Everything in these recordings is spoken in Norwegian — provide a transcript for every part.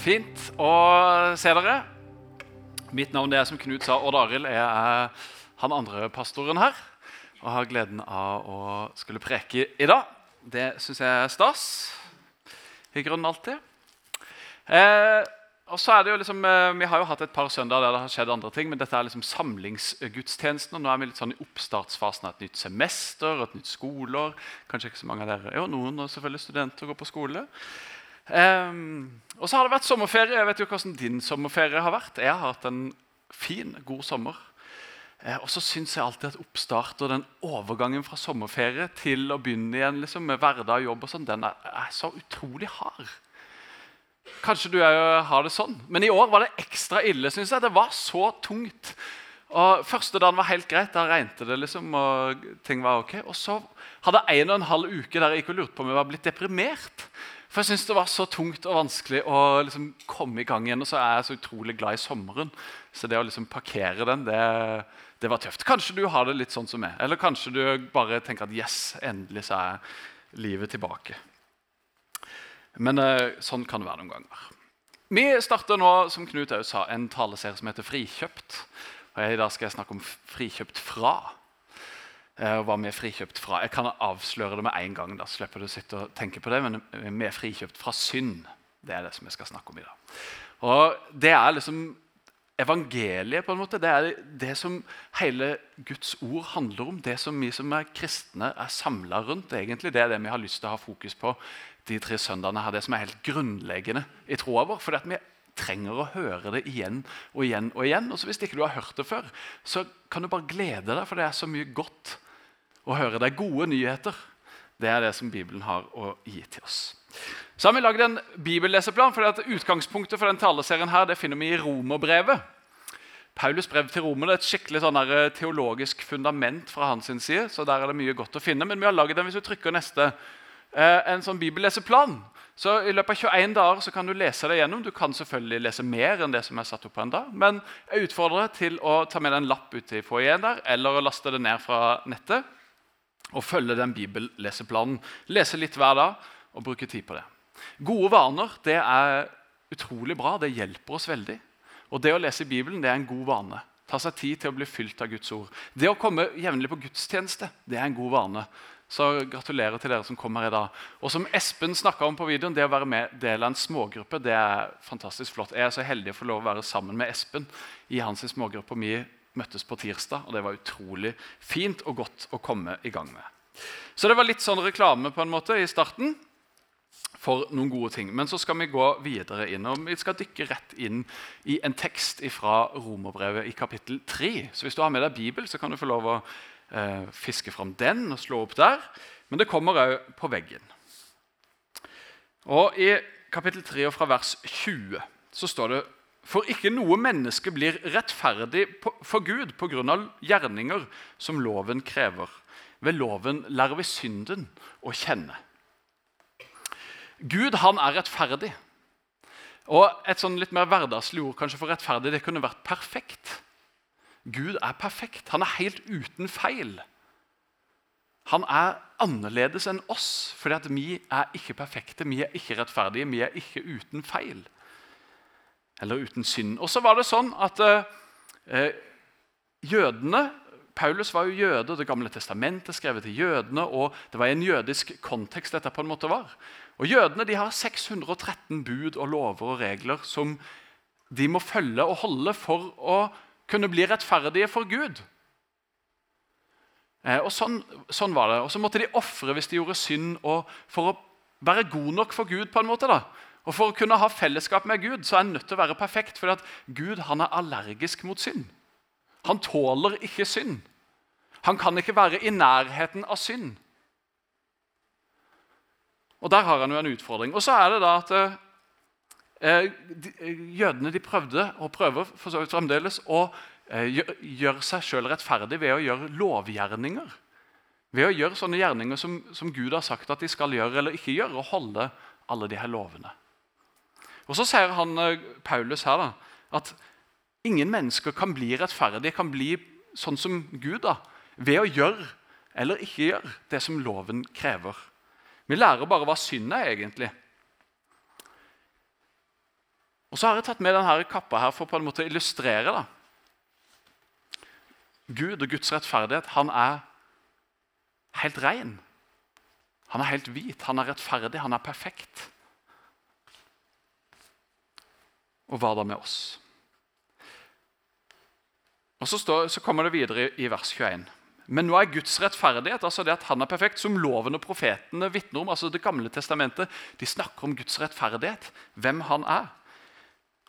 Fint å se dere. Mitt navn er som Knut sa, Odd Arild. Jeg er han andre pastoren her og har gleden av å skulle preke i dag. Det syns jeg er stas. I grunnen alltid. Eh, og så er det jo liksom, eh, Vi har jo hatt et par søndager der det har skjedd andre ting, men dette er liksom samlingsgudstjenesten. og Nå er vi litt sånn i oppstartsfasen av et nytt semester, et nytt skoleår. Kanskje ikke så mange av dere. Jo, noen og selvfølgelig studenter går på skole. Um, og så har det vært sommerferie. Jeg vet jo hvordan din sommerferie har vært. Jeg har hatt en fin, god sommer. Eh, og så syns jeg alltid at oppstart og den overgangen fra sommerferie til å begynne igjen liksom, med hverdag og jobb og sånn, den er, er, så utrolig hard. Kanskje du er, har det sånn, men i år var det ekstra ille. Synes jeg. Det var så tungt. Og Første dagen var helt greit. Da regnet det, liksom, og ting var ok. Og så hadde jeg en og en halv uke der jeg gikk og lurte på om jeg var blitt deprimert. For jeg syns det var så tungt og vanskelig å liksom komme i gang igjen. Og så er jeg så utrolig glad i sommeren, så det å liksom parkere den, det, det, var tøft. Kanskje du har det litt sånn som meg. Eller kanskje du bare tenker at yes, endelig så er livet tilbake. Men eh, sånn kan det være noen ganger. Vi starter nå som Knut også sa, en taleserie som heter Frikjøpt. Og I dag skal jeg snakke om frikjøpt fra. Eh, hva vi er frikjøpt fra. Jeg kan avsløre det med en gang. da slipper du å sitte og tenke på det, Men vi er frikjøpt fra synd. Det er det som vi skal snakke om i dag. Og Det er liksom evangeliet. på en måte. Det er det som hele Guds ord handler om. Det som vi som er kristne er samla rundt. egentlig. Det er det vi har lyst til å ha fokus på de tre søndagene her. Det som er helt grunnleggende i troa vår. For vi trenger å høre det igjen og igjen. og igjen. Og så Hvis ikke du har hørt det før, så kan du bare glede deg, for det er så mye godt å høre. Det er gode nyheter. Det er det som Bibelen har å gi til oss. Så har vi lagd en bibelleseplan. for Utgangspunktet for den taleserien her, det finner vi i Romerbrevet. Paulus brev til romerne er et skikkelig sånn der, eh, teologisk fundament fra hans side. så der er det mye godt å finne. Men vi har laget den hvis du trykker neste, eh, en sånn bibelleseplan. Så I løpet av 21 dager så kan du lese det gjennom. Du kan selvfølgelig lese mer enn det som er satt opp på en dag. Men jeg utfordrer deg til å ta med deg en lapp ute i foajeen der, eller å laste det ned fra nettet og følge den bibelleseplanen. Lese litt hver dag og bruke tid på det. Gode vaner det er utrolig bra. Det hjelper oss veldig. Og Det å lese Bibelen det er en god vane. Ta seg tid til å bli fylt av Guds ord. Det å komme jevnlig på gudstjeneste det er en god vane. Så gratulerer til dere som kommer i dag. Og som Espen snakka om på videoen, det å være med del av en smågruppe det er fantastisk flott. Jeg er så heldig å få lov å være sammen med Espen i hans smågruppe. Vi møttes på tirsdag, og det var utrolig fint og godt å komme i gang med. Så det var litt sånn reklame på en måte i starten for noen gode ting. Men så skal vi gå videre inn, og vi skal dykke rett inn i en tekst fra Romerbrevet i kapittel 3. Så hvis du har med deg Bibel, så kan du få lov å eh, fiske fram den og slå opp der. Men det kommer òg på veggen. Og I kapittel 3 og fra vers 20 så står det for ikke noe menneske blir rettferdig for Gud pga. gjerninger som loven krever. Ved loven lærer vi synden å kjenne. Gud han er rettferdig. Og Et sånn litt mer hverdagslig ord kanskje for rettferdig det kunne vært perfekt. Gud er perfekt. Han er helt uten feil. Han er annerledes enn oss, fordi vi er ikke perfekte, vi er ikke rettferdige, vi er ikke uten feil eller uten synd. Og så var det sånn at eh, jødene Paulus var jo jøde, Det gamle testamentet skrevet til jødene. og Det var i en jødisk kontekst dette på en måte var. Og Jødene de har 613 bud og lover og regler som de må følge og holde for å kunne bli rettferdige for Gud. Eh, og sånn, sånn, var det. Og Så måtte de ofre hvis de gjorde synd, og for å være god nok for Gud. på en måte da, og For å kunne ha fellesskap med Gud så er en nødt til å være perfekt. For Gud han er allergisk mot synd. Han tåler ikke synd. Han kan ikke være i nærheten av synd. Og Der har han jo en utfordring. Og så er det da at eh, jødene de prøvde, og prøver for så vidt fremdeles, å eh, gjøre seg sjøl rettferdig ved å gjøre lovgjerninger. Ved å gjøre sånne gjerninger som, som Gud har sagt at de skal gjøre eller ikke gjøre, og holde alle de her lovene. Og Så sier han, eh, Paulus her da, at ingen mennesker kan bli rettferdige, kan bli sånn som Gud da, ved å gjøre eller ikke gjøre det som loven krever. Vi lærer bare hva synd er, egentlig. Og så har jeg tatt med denne kappa her for på en måte å illustrere. da. Gud og Guds rettferdighet, han er helt ren. Han er helt hvit, han er rettferdig, han er perfekt. Og hva da med oss? Og Så, står, så kommer det videre i, i vers 21. Men nå er Guds rettferdighet, altså det at han er perfekt, som loven og profetene vitner om. altså Det gamle testamentet, De snakker om Guds rettferdighet, hvem han er.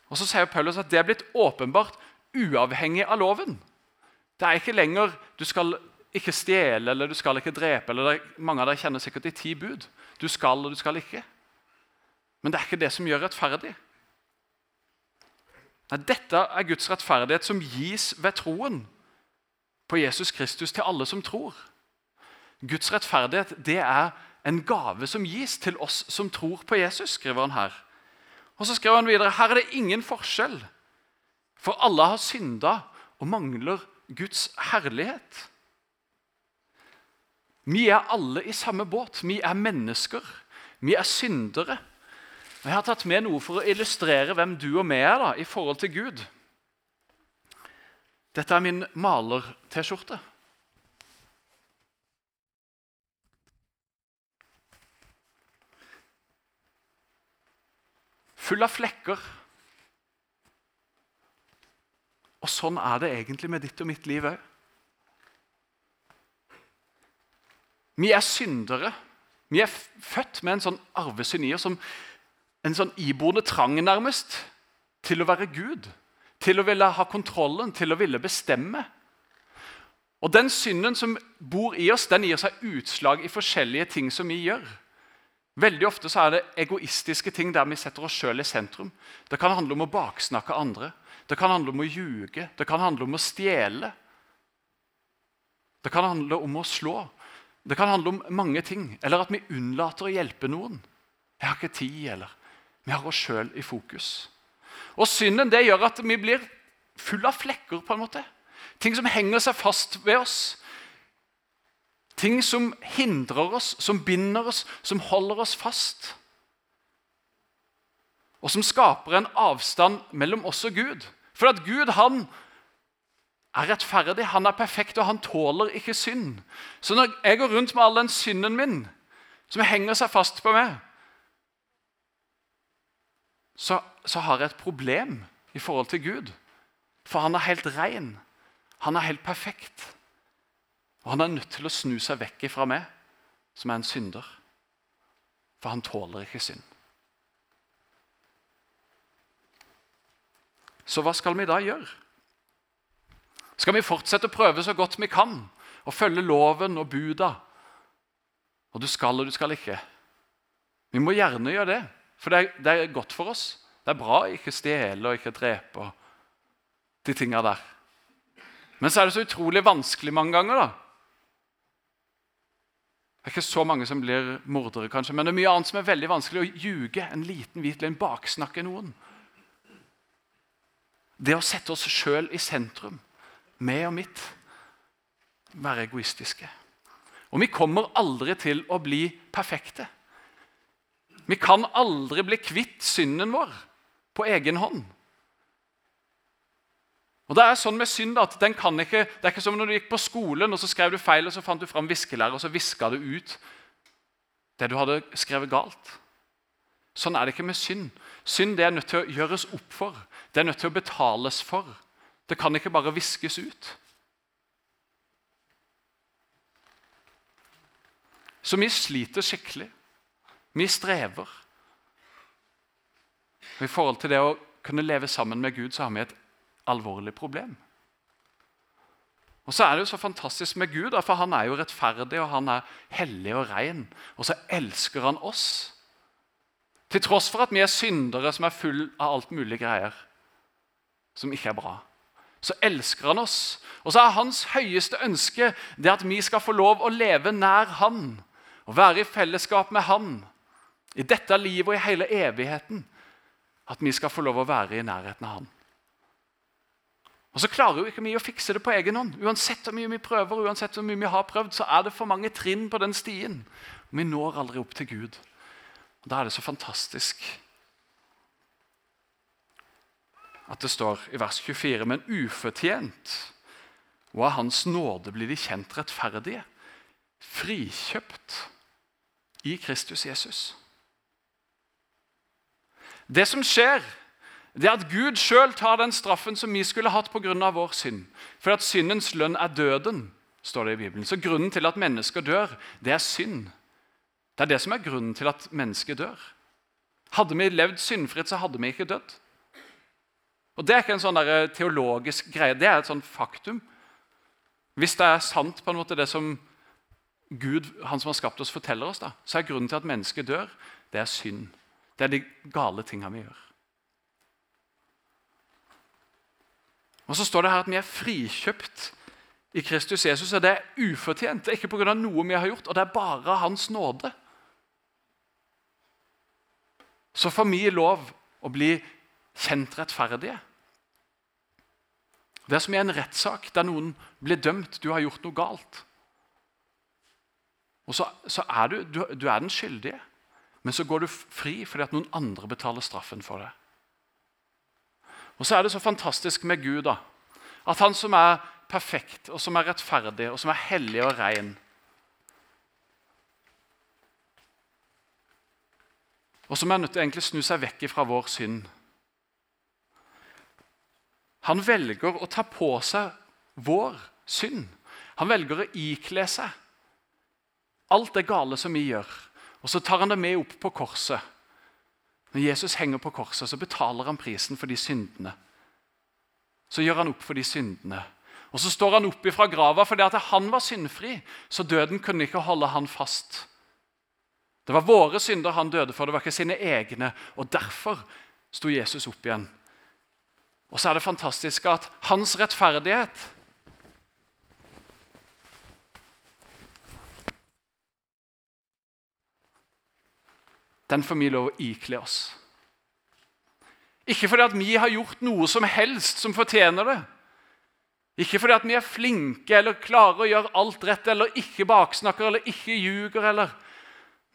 Og Så sier Paulus at det er blitt åpenbart uavhengig av loven. Det er ikke lenger du skal ikke stjele eller du skal ikke drepe. eller Mange av dere kjenner sikkert de ti bud. Du skal og du skal ikke. Men det er ikke det som gjør rettferdig. Nei, Dette er Guds rettferdighet som gis ved troen på Jesus Kristus til alle som tror. Guds rettferdighet det er en gave som gis til oss som tror på Jesus, skriver han her. Og så skriver han videre her er det ingen forskjell, for alle har synda og mangler Guds herlighet. Vi er alle i samme båt. Vi er mennesker. Vi er syndere. Jeg har tatt med noe for å illustrere hvem du og vi er da, i forhold til Gud. Dette er min maler-T-skjorte. Full av flekker. Og sånn er det egentlig med ditt og mitt liv òg. Vi er syndere. Vi er født med en sånn arvesynd oss, en sånn iboende trang nærmest, til å være Gud til å ville ha kontrollen, til å ville bestemme. Og Den synden som bor i oss, den gir seg utslag i forskjellige ting som vi gjør. Veldig ofte så er det egoistiske ting der vi setter oss sjøl i sentrum. Det kan handle om å baksnakke andre, det kan handle om å ljuge, det kan handle om å stjele. Det kan handle om å slå. Det kan handle om mange ting. Eller at vi unnlater å hjelpe noen. 'Jeg har ikke tid', eller 'vi har oss sjøl i fokus'. Og synden det gjør at vi blir full av flekker. på en måte. Ting som henger seg fast ved oss. Ting som hindrer oss, som binder oss, som holder oss fast. Og som skaper en avstand mellom oss og Gud. For at Gud han er rettferdig, han er perfekt, og han tåler ikke synd. Så når jeg går rundt med all den synden min som henger seg fast på meg, så, så har jeg et problem i forhold til Gud. For han er helt ren. Han er helt perfekt. Og han er nødt til å snu seg vekk ifra meg, som er en synder. For han tåler ikke synd. Så hva skal vi da gjøre? Skal vi fortsette å prøve så godt vi kan og følge loven og buda? Og du skal og du skal ikke. Vi må gjerne gjøre det. For det er, det er, godt for oss. Det er bra å ikke stjele og ikke drepe og de tinga der. Men så er det så utrolig vanskelig mange ganger. da. Det er ikke så mange som blir mordere, kanskje, men det er mye annet som er veldig vanskelig. Å ljuge, en liten hvit løgn, baksnakke noen. Det å sette oss sjøl i sentrum, meg og mitt, være egoistiske. Og vi kommer aldri til å bli perfekte. Vi kan aldri bli kvitt synden vår på egen hånd. Og Det er sånn med synd at den kan ikke, Det er ikke som når du gikk på skolen og så skrev du feil, og så fant du fram viskelæret og så viska du ut det du hadde skrevet galt. Sånn er det ikke med synd. Synd det er nødt til å gjøres opp for. Det er nødt til å betales for. Det kan ikke bare viskes ut. Så vi sliter skikkelig. Vi strever. Og I forhold til det å kunne leve sammen med Gud så har vi et alvorlig problem. Og så er det jo så fantastisk med Gud, for han er jo rettferdig og han er hellig og ren. Og så elsker han oss. Til tross for at vi er syndere som er full av alt mulig greier som ikke er bra. Så elsker han oss. Og så er hans høyeste ønske det at vi skal få lov å leve nær han. Og være i fellesskap med han i dette livet og i hele evigheten at vi skal få lov å være i nærheten av Han. Og så klarer jo ikke vi å fikse det på egen hånd. Uansett hvor mye vi prøver, uansett hvor mye vi har prøvd, så er det for mange trinn på den stien. Vi når aldri opp til Gud. Og Da er det så fantastisk at det står i vers 24.: Men ufortjent og av Hans nåde blir de kjent rettferdige, frikjøpt i Kristus Jesus. Det som skjer, det er at Gud sjøl tar den straffen som vi skulle hatt pga. vår synd. For at syndens lønn er døden, står det i Bibelen. Så grunnen til at mennesker dør, det er synd. Det er det som er grunnen til at mennesker dør. Hadde vi levd syndfritt, så hadde vi ikke dødd. Og Det er ikke en sånn teologisk greie, det er et sånn faktum. Hvis det er sant på en måte det som Gud, han som har skapt oss, forteller oss, da, så er grunnen til at mennesket dør, det er synd. Det er de gale tingene vi gjør. Og Så står det her at vi er frikjøpt i Kristus Jesus. og Det er ufortjent. Det er ikke pga. noe vi har gjort, og det er bare Hans nåde. Så får vi lov å bli kjent rettferdige. Det er som i en rettssak der noen blir dømt. Du har gjort noe galt. Og så, så er du, du, du, er den skyldige, men så går du fri fordi at noen andre betaler straffen for det. Og så er det så fantastisk med Gud da, at han som er perfekt, og som er rettferdig, og som er hellig og ren Og som er nødt til å egentlig snu seg vekk fra vår synd. Han velger å ta på seg vår synd. Han velger å ikle seg alt det gale som vi gjør. Og så tar han det med opp på korset. Når Jesus henger på korset, så betaler han prisen for de syndene. Så gjør han opp for de syndene. Og så står han opp fra grava fordi at han var syndfri, så døden kunne ikke holde han fast. Det var våre synder han døde for, det var ikke sine egne. Og derfor sto Jesus opp igjen. Og så er det fantastisk at hans rettferdighet Den får vi lov å ikle oss. Ikke fordi at vi har gjort noe som helst som fortjener det. Ikke fordi at vi er flinke eller klarer å gjøre alt rett eller ikke baksnakker eller ikke ljuger. Eller.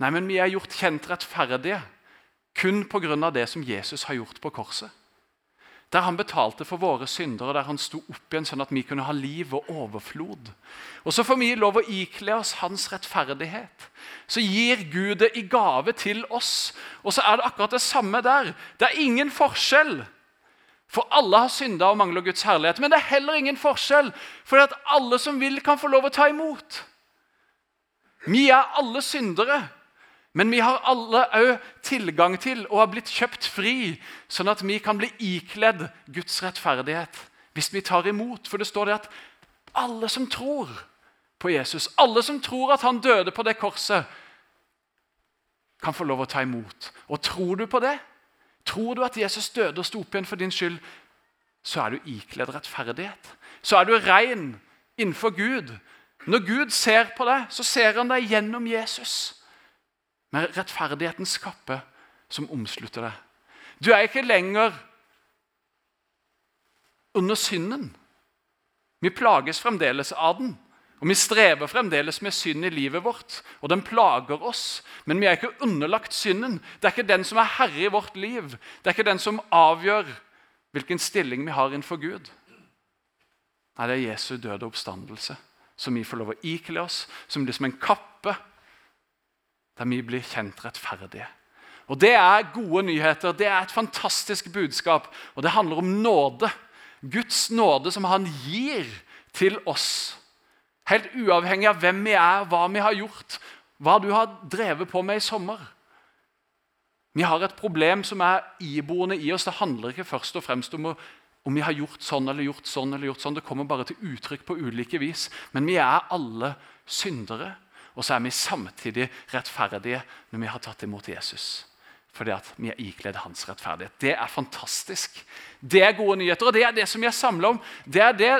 Nei, men vi er gjort kjent rettferdige kun pga. det som Jesus har gjort på korset. Der han betalte for våre syndere, der han sto opp igjen sånn at vi kunne ha liv og overflod. Og Så får vi lov å ikle oss hans rettferdighet. Så gir Gud det i gave til oss. Og så er det akkurat det samme der. Det er ingen forskjell. For alle har synda og mangler Guds herlighet. Men det er heller ingen forskjell, for at alle som vil, kan få lov å ta imot. Vi er alle syndere. Men vi har alle òg tilgang til og har blitt kjøpt fri, sånn at vi kan bli ikledd Guds rettferdighet hvis vi tar imot. For det står det at alle som tror på Jesus, alle som tror at han døde på det korset, kan få lov å ta imot. Og tror du på det? Tror du at Jesus døde og sto opp igjen for din skyld? Så er du ikledd rettferdighet. Så er du rein innenfor Gud. Når Gud ser på deg, så ser han deg gjennom Jesus med rettferdighetens kappe som omslutter deg. Du er ikke lenger under synden. Vi plages fremdeles av den. Og Vi strever fremdeles med synd i livet vårt, og den plager oss. Men vi er ikke underlagt synden. Det er ikke den som er herre i vårt liv. Det er ikke den som avgjør hvilken stilling vi har innenfor Gud. Nei, det er Jesu døde oppstandelse som vi får lov å ikle oss, som blir som en kappe der vi blir kjent rettferdige. Og Det er gode nyheter, det er et fantastisk budskap. Og det handler om nåde. Guds nåde som han gir til oss. Helt uavhengig av hvem vi er, hva vi har gjort, hva du har drevet på med i sommer. Vi har et problem som er iboende i oss. Det handler ikke først og fremst om, om vi har gjort sånn eller gjort sånn. eller gjort sånn. Det kommer bare til uttrykk på ulike vis. Men vi er alle syndere. Og så er vi samtidig rettferdige når vi har tatt imot Jesus. Fordi at vi er ikledd hans rettferdighet. Det er fantastisk. Det er gode nyheter, og det er det som vi er samla om. Det er det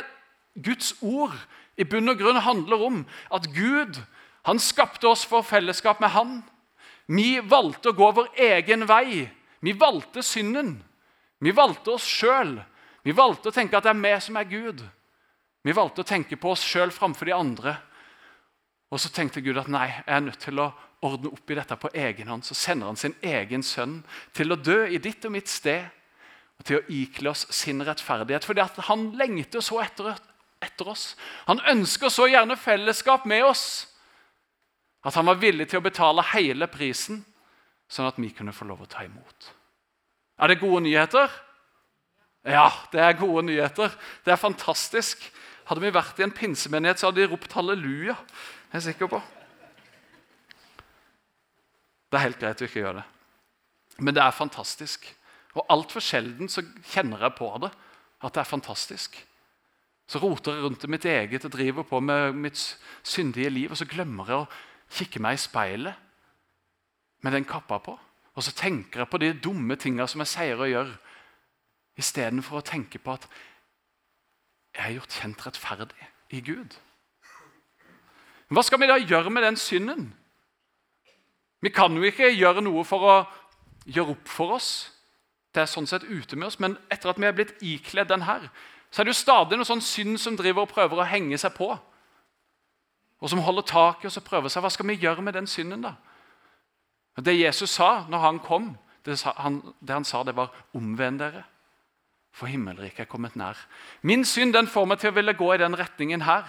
Guds ord i bunn og grunn handler om. At Gud han skapte oss for fellesskap med Han. Vi valgte å gå vår egen vei. Vi valgte synden. Vi valgte oss sjøl. Vi valgte å tenke at det er vi som er Gud. Vi valgte å tenke på oss sjøl framfor de andre. Og så tenkte Gud at nei, jeg er nødt til å ordne opp i dette på egen hånd. Så sender han sin egen sønn til å dø i ditt og mitt sted. Og til å ikle oss sin rettferdighet. Fordi han lengter så etter, etter oss. Han ønsker så gjerne fellesskap med oss at han var villig til å betale hele prisen, sånn at vi kunne få lov å ta imot. Er det gode nyheter? Ja, det er gode nyheter. Det er fantastisk. Hadde vi vært i en pinsemenighet, så hadde de ropt halleluja. Jeg er sikker på. Det er helt greit å ikke gjøre det. Men det er fantastisk. Og altfor sjelden så kjenner jeg på det, at det er fantastisk. Så roter jeg rundt i mitt eget og driver på med mitt syndige liv, og så glemmer jeg å kikke meg i speilet med den kappa på. Og så tenker jeg på de dumme tinga som jeg sier og gjør, istedenfor å tenke på at jeg er gjort kjent rettferdig i Gud. Hva skal vi da gjøre med den synden? Vi kan jo ikke gjøre noe for å gjøre opp for oss. Det er sånn sett ute med oss, Men etter at vi er blitt ikledd den her, så er det jo stadig noe sånn synd som driver og prøver å henge seg på. Og som holder tak i oss og prøver seg. Hva skal vi gjøre med den synden, da? Det Jesus sa når han kom, det han, det han sa, det var 'omvend dere', for himmelriket er kommet nær. Min synd den får meg til å ville gå i den retningen her.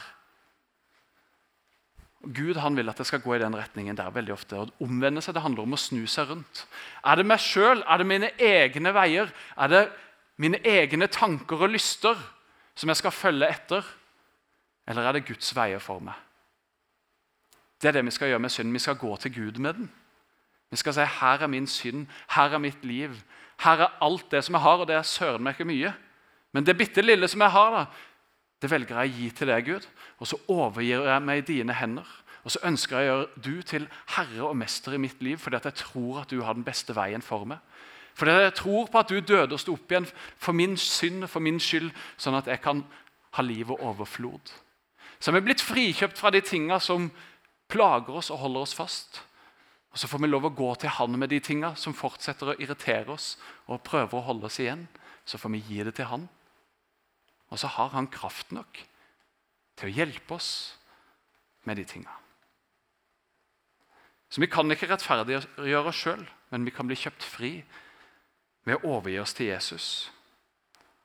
Gud han vil at jeg skal gå i den retningen der veldig ofte. Å omvende seg det handler om å snu seg rundt. Er det meg sjøl? Er det mine egne veier? Er det mine egne tanker og lyster som jeg skal følge etter? Eller er det Guds veier for meg? Det er det vi skal gjøre med synden. Vi skal gå til Gud med den. Vi skal si her er min synd, her er mitt liv. Her er alt det som jeg har, og det er søren meg ikke mye. Men det bitte lille som jeg har, da, det velger jeg å gi til deg, Gud. Og så overgir jeg meg i dine hender. Og så ønsker jeg å gjøre du til herre og mester i mitt liv, fordi jeg tror at du har den beste veien for meg. Fordi jeg tror på at du døde og sto opp igjen for min synd og for min skyld, sånn at jeg kan ha liv og overflod. Så vi er blitt frikjøpt fra de tinga som plager oss og holder oss fast. Og Så får vi lov å gå til Han med de tinga som fortsetter å irritere oss og prøver å holde oss igjen. Så får vi gi det til Han. Og så har Han kraft nok til å hjelpe oss med de tinga. Så vi kan ikke rettferdiggjøre oss sjøl, men vi kan bli kjøpt fri ved å overgi oss til Jesus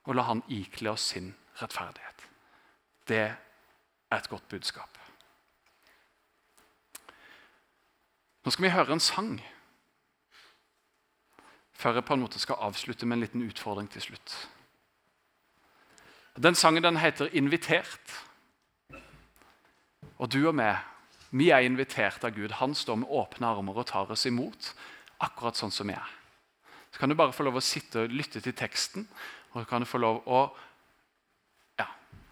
og la Han ikle oss sin rettferdighet. Det er et godt budskap. Skal vi høre en sang. Før jeg på en måte skal avslutte med en liten utfordring til slutt. Den sangen den heter 'Invitert'. Og du og meg, vi er invitert av Gud. Han står med åpne armer og tar oss imot, akkurat sånn som vi er. Så kan du bare få lov å sitte og lytte til teksten, og kan du få lov å ja,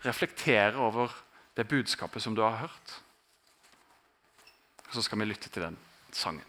reflektere over det budskapet som du har hørt. Og så skal vi lytte til den sangen.